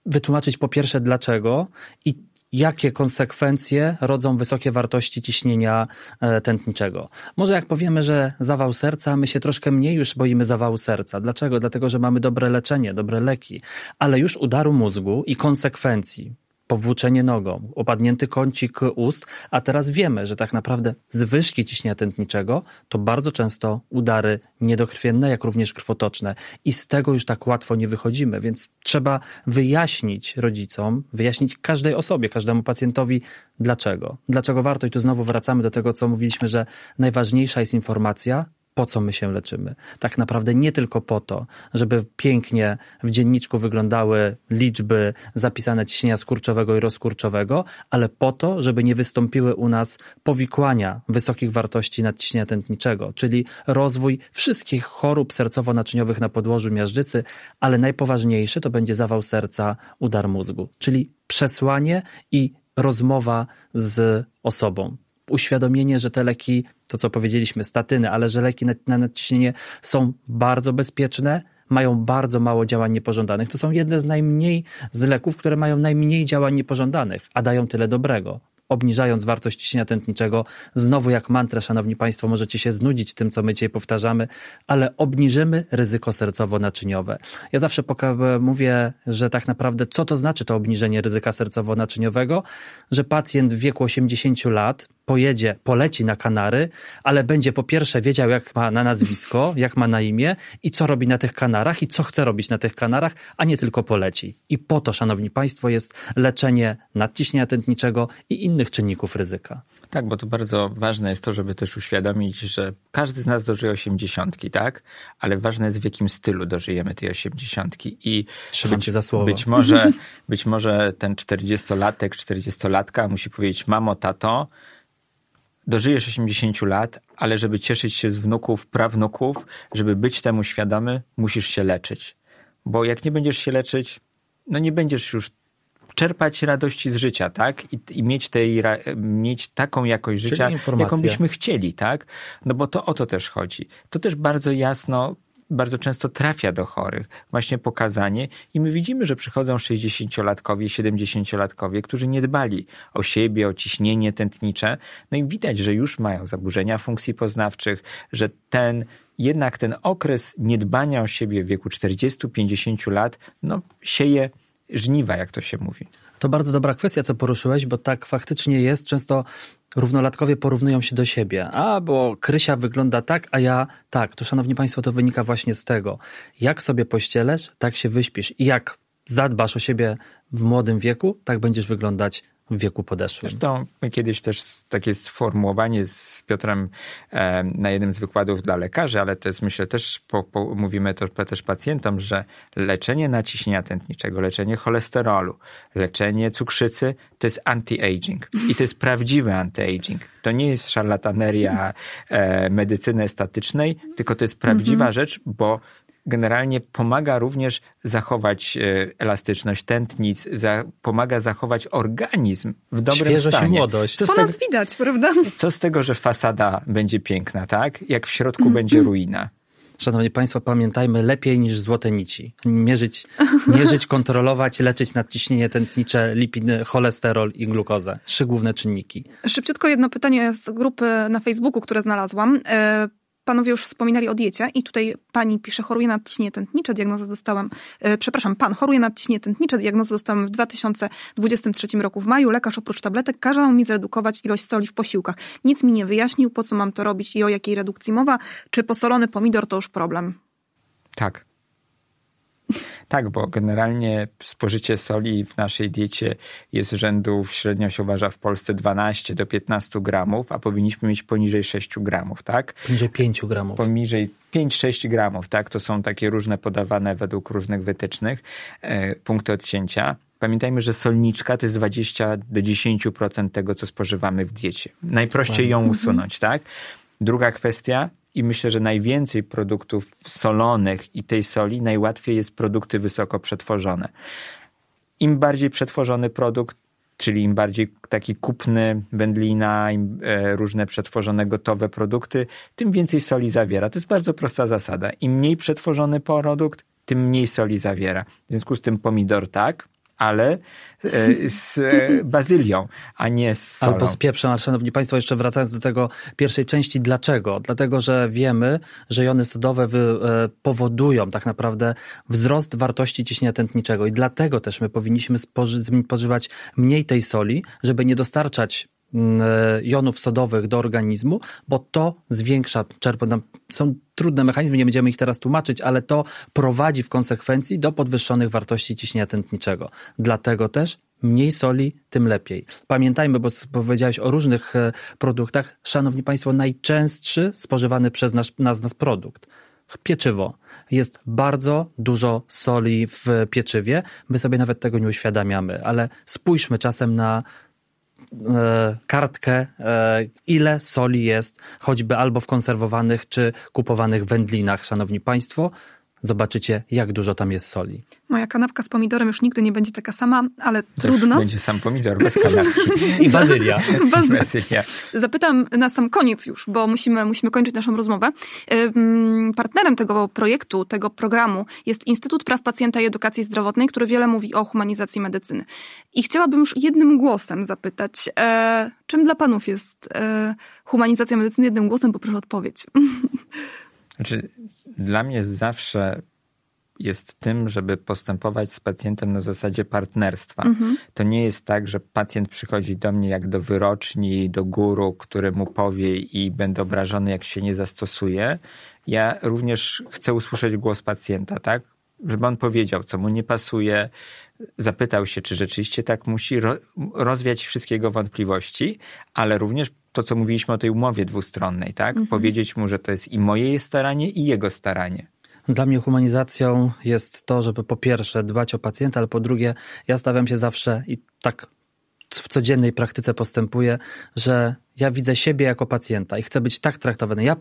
[SPEAKER 3] wytłumaczyć po pierwsze dlaczego i jakie konsekwencje rodzą wysokie wartości ciśnienia e, tętniczego. Może jak powiemy, że zawał serca, my się troszkę mniej już boimy zawału serca. Dlaczego? Dlatego, że mamy dobre leczenie, dobre leki, ale już udaru mózgu i konsekwencji powłóczenie nogą, opadnięty kącik ust, a teraz wiemy, że tak naprawdę zwyżki ciśnienia tętniczego to bardzo często udary niedokrwienne, jak również krwotoczne i z tego już tak łatwo nie wychodzimy, więc trzeba wyjaśnić rodzicom, wyjaśnić każdej osobie, każdemu pacjentowi dlaczego. Dlaczego warto i tu znowu wracamy do tego, co mówiliśmy, że najważniejsza jest informacja, po co my się leczymy. Tak naprawdę nie tylko po to, żeby pięknie w dzienniczku wyglądały liczby zapisane ciśnienia skurczowego i rozkurczowego, ale po to, żeby nie wystąpiły u nas powikłania wysokich wartości nadciśnienia tętniczego, czyli rozwój wszystkich chorób sercowo-naczyniowych na podłożu miażdżycy, ale najpoważniejszy to będzie zawał serca, udar mózgu, czyli przesłanie i rozmowa z osobą uświadomienie, że te leki, to co powiedzieliśmy, statyny, ale że leki na, na nadciśnienie są bardzo bezpieczne, mają bardzo mało działań niepożądanych. To są jedne z najmniej z leków, które mają najmniej działań niepożądanych, a dają tyle dobrego obniżając wartość ciśnienia tętniczego. Znowu jak mantrę, szanowni państwo, możecie się znudzić tym, co my dzisiaj powtarzamy, ale obniżymy ryzyko sercowo-naczyniowe. Ja zawsze mówię, że tak naprawdę co to znaczy to obniżenie ryzyka sercowo-naczyniowego? Że pacjent w wieku 80 lat pojedzie, poleci na Kanary, ale będzie po pierwsze wiedział, jak ma na nazwisko, jak ma na imię i co robi na tych Kanarach i co chce robić na tych Kanarach, a nie tylko poleci. I po to, szanowni państwo, jest leczenie nadciśnienia tętniczego i innych czynników ryzyka.
[SPEAKER 2] Tak, bo to bardzo ważne jest to, żeby też uświadomić, że każdy z nas dożyje osiemdziesiątki, tak? Ale ważne jest w jakim stylu dożyjemy tej osiemdziesiątki. I
[SPEAKER 3] Trzymam cię za słowo.
[SPEAKER 2] Być może, być może ten czterdziestolatek, czterdziestolatka musi powiedzieć, mamo, tato, dożyjesz 80 lat, ale żeby cieszyć się z wnuków, prawnuków, żeby być temu świadomy, musisz się leczyć. Bo jak nie będziesz się leczyć, no nie będziesz już czerpać radości z życia, tak? I, i mieć, tej, mieć taką jakość życia, jaką byśmy chcieli, tak? No bo to o to też chodzi. To też bardzo jasno bardzo często trafia do chorych, właśnie pokazanie i my widzimy, że przychodzą 60-latkowie, 70-latkowie, którzy nie dbali o siebie, o ciśnienie tętnicze, no i widać, że już mają zaburzenia funkcji poznawczych, że ten jednak ten okres niedbania o siebie w wieku 40-50 lat, no sieje żniwa, jak to się mówi.
[SPEAKER 3] To bardzo dobra kwestia, co poruszyłeś, bo tak faktycznie jest. Często równolatkowie porównują się do siebie. A, bo Krysia wygląda tak, a ja tak. To, szanowni państwo, to wynika właśnie z tego. Jak sobie pościelesz, tak się wyśpisz. I jak zadbasz o siebie w młodym wieku, tak będziesz wyglądać w wieku podeszłym.
[SPEAKER 2] Zresztą kiedyś też takie sformułowanie z Piotrem e, na jednym z wykładów dla lekarzy, ale to jest myślę też, po, po, mówimy to też pacjentom, że leczenie naciśnienia tętniczego, leczenie cholesterolu, leczenie cukrzycy to jest anti-aging i to jest prawdziwy anti-aging. To nie jest szarlataneria e, medycyny statycznej, tylko to jest prawdziwa mhm. rzecz, bo generalnie pomaga również zachować e, elastyczność tętnic, za, pomaga zachować organizm w dobrym
[SPEAKER 3] Świeżość
[SPEAKER 2] stanie.
[SPEAKER 3] i młodość.
[SPEAKER 1] Co po nas tego, widać, prawda?
[SPEAKER 2] Co z tego, że fasada będzie piękna, tak? Jak w środku mm. będzie ruina.
[SPEAKER 3] Szanowni Państwo, pamiętajmy, lepiej niż złote nici. Mierzyć, mierzyć kontrolować, leczyć nadciśnienie tętnicze, lipidy, cholesterol i glukozę. Trzy główne czynniki.
[SPEAKER 1] Szybciutko jedno pytanie z grupy na Facebooku, które znalazłam. Panowie już wspominali o diecie i tutaj pani pisze, choruje na ciśnienie tętnicze, diagnozę dostałam, e, przepraszam, pan choruje na ciśnienie tętnicze, diagnozę dostałem w 2023 roku w maju. Lekarz oprócz tabletek kazał mi zredukować ilość soli w posiłkach. Nic mi nie wyjaśnił, po co mam to robić i o jakiej redukcji mowa. Czy posolony pomidor to już problem?
[SPEAKER 2] Tak. Tak, bo generalnie spożycie soli w naszej diecie jest rzędu, średnio się uważa w Polsce 12 do 15 gramów, a powinniśmy mieć poniżej 6 gramów, tak?
[SPEAKER 3] Poniżej 5 gramów.
[SPEAKER 2] Poniżej 5-6 gramów, tak? To są takie różne podawane według różnych wytycznych e, punkty odcięcia. Pamiętajmy, że solniczka to jest 20 do 10% tego, co spożywamy w diecie. Najprościej ją usunąć, tak? Druga kwestia, i myślę, że najwięcej produktów solonych i tej soli najłatwiej jest produkty wysoko przetworzone. Im bardziej przetworzony produkt, czyli im bardziej taki kupny, wędlina, im, e, różne przetworzone gotowe produkty, tym więcej soli zawiera. To jest bardzo prosta zasada. Im mniej przetworzony produkt, tym mniej soli zawiera. W związku z tym pomidor tak, ale e, z e, bazylią, a nie z solą.
[SPEAKER 3] Albo z pieprzem, ale szanowni państwo, jeszcze wracając do tego pierwszej części, dlaczego? Dlatego, że wiemy, że jony sodowe wy, e, powodują tak naprawdę wzrost wartości ciśnienia tętniczego i dlatego też my powinniśmy spożywać mniej tej soli, żeby nie dostarczać jonów sodowych do organizmu, bo to zwiększa czerpanie. Są trudne mechanizmy, nie będziemy ich teraz tłumaczyć, ale to prowadzi w konsekwencji do podwyższonych wartości ciśnienia tętniczego. Dlatego też mniej soli, tym lepiej. Pamiętajmy, bo powiedziałeś o różnych e, produktach. Szanowni Państwo, najczęstszy spożywany przez nas, nas, nas produkt pieczywo. Jest bardzo dużo soli w pieczywie. My sobie nawet tego nie uświadamiamy, ale spójrzmy czasem na E, kartkę, e, ile soli jest choćby albo w konserwowanych czy kupowanych wędlinach, szanowni państwo. Zobaczycie, jak dużo tam jest soli.
[SPEAKER 1] Moja kanapka z pomidorem już nigdy nie będzie taka sama, ale Też trudno.
[SPEAKER 2] będzie sam pomidor bez kanapki.
[SPEAKER 3] I bazylia.
[SPEAKER 2] bazylia.
[SPEAKER 1] Zapytam na sam koniec już, bo musimy, musimy kończyć naszą rozmowę. Partnerem tego projektu, tego programu jest Instytut Praw Pacjenta i Edukacji Zdrowotnej, który wiele mówi o humanizacji medycyny. I chciałabym już jednym głosem zapytać, e, czym dla panów jest e, humanizacja medycyny? Jednym głosem poproszę odpowiedź.
[SPEAKER 2] Znaczy, dla mnie zawsze jest tym, żeby postępować z pacjentem na zasadzie partnerstwa. Mhm. To nie jest tak, że pacjent przychodzi do mnie jak do wyroczni, do guru, który mu powie i będę obrażony, jak się nie zastosuje. Ja również chcę usłyszeć głos pacjenta, tak? Żeby on powiedział, co mu nie pasuje, zapytał się, czy rzeczywiście tak musi, rozwiać wszystkie jego wątpliwości, ale również to, co mówiliśmy o tej umowie dwustronnej, tak? Mhm. Powiedzieć mu, że to jest i moje staranie, i jego staranie.
[SPEAKER 3] Dla mnie humanizacją jest to, żeby po pierwsze dbać o pacjenta, ale po drugie, ja stawiam się zawsze i tak w codziennej praktyce postępuję, że ja widzę siebie jako pacjenta i chcę być tak traktowany. Ja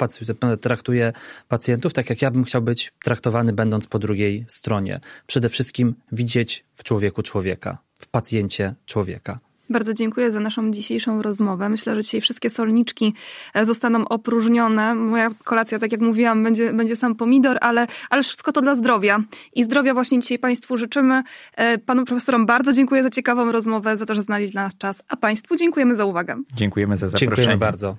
[SPEAKER 3] traktuję pacjentów tak, jak ja bym chciał być traktowany, będąc po drugiej stronie. Przede wszystkim widzieć w człowieku człowieka, w pacjencie człowieka.
[SPEAKER 1] Bardzo dziękuję za naszą dzisiejszą rozmowę. Myślę, że dzisiaj wszystkie solniczki e, zostaną opróżnione. Moja kolacja, tak jak mówiłam, będzie, będzie sam pomidor, ale, ale wszystko to dla zdrowia. I zdrowia właśnie dzisiaj Państwu życzymy. E, panu profesorom bardzo dziękuję za ciekawą rozmowę, za to, że znaleźli dla nas czas, a Państwu dziękujemy za uwagę.
[SPEAKER 2] Dziękujemy za zaproszenie.
[SPEAKER 3] Dziękujemy bardzo.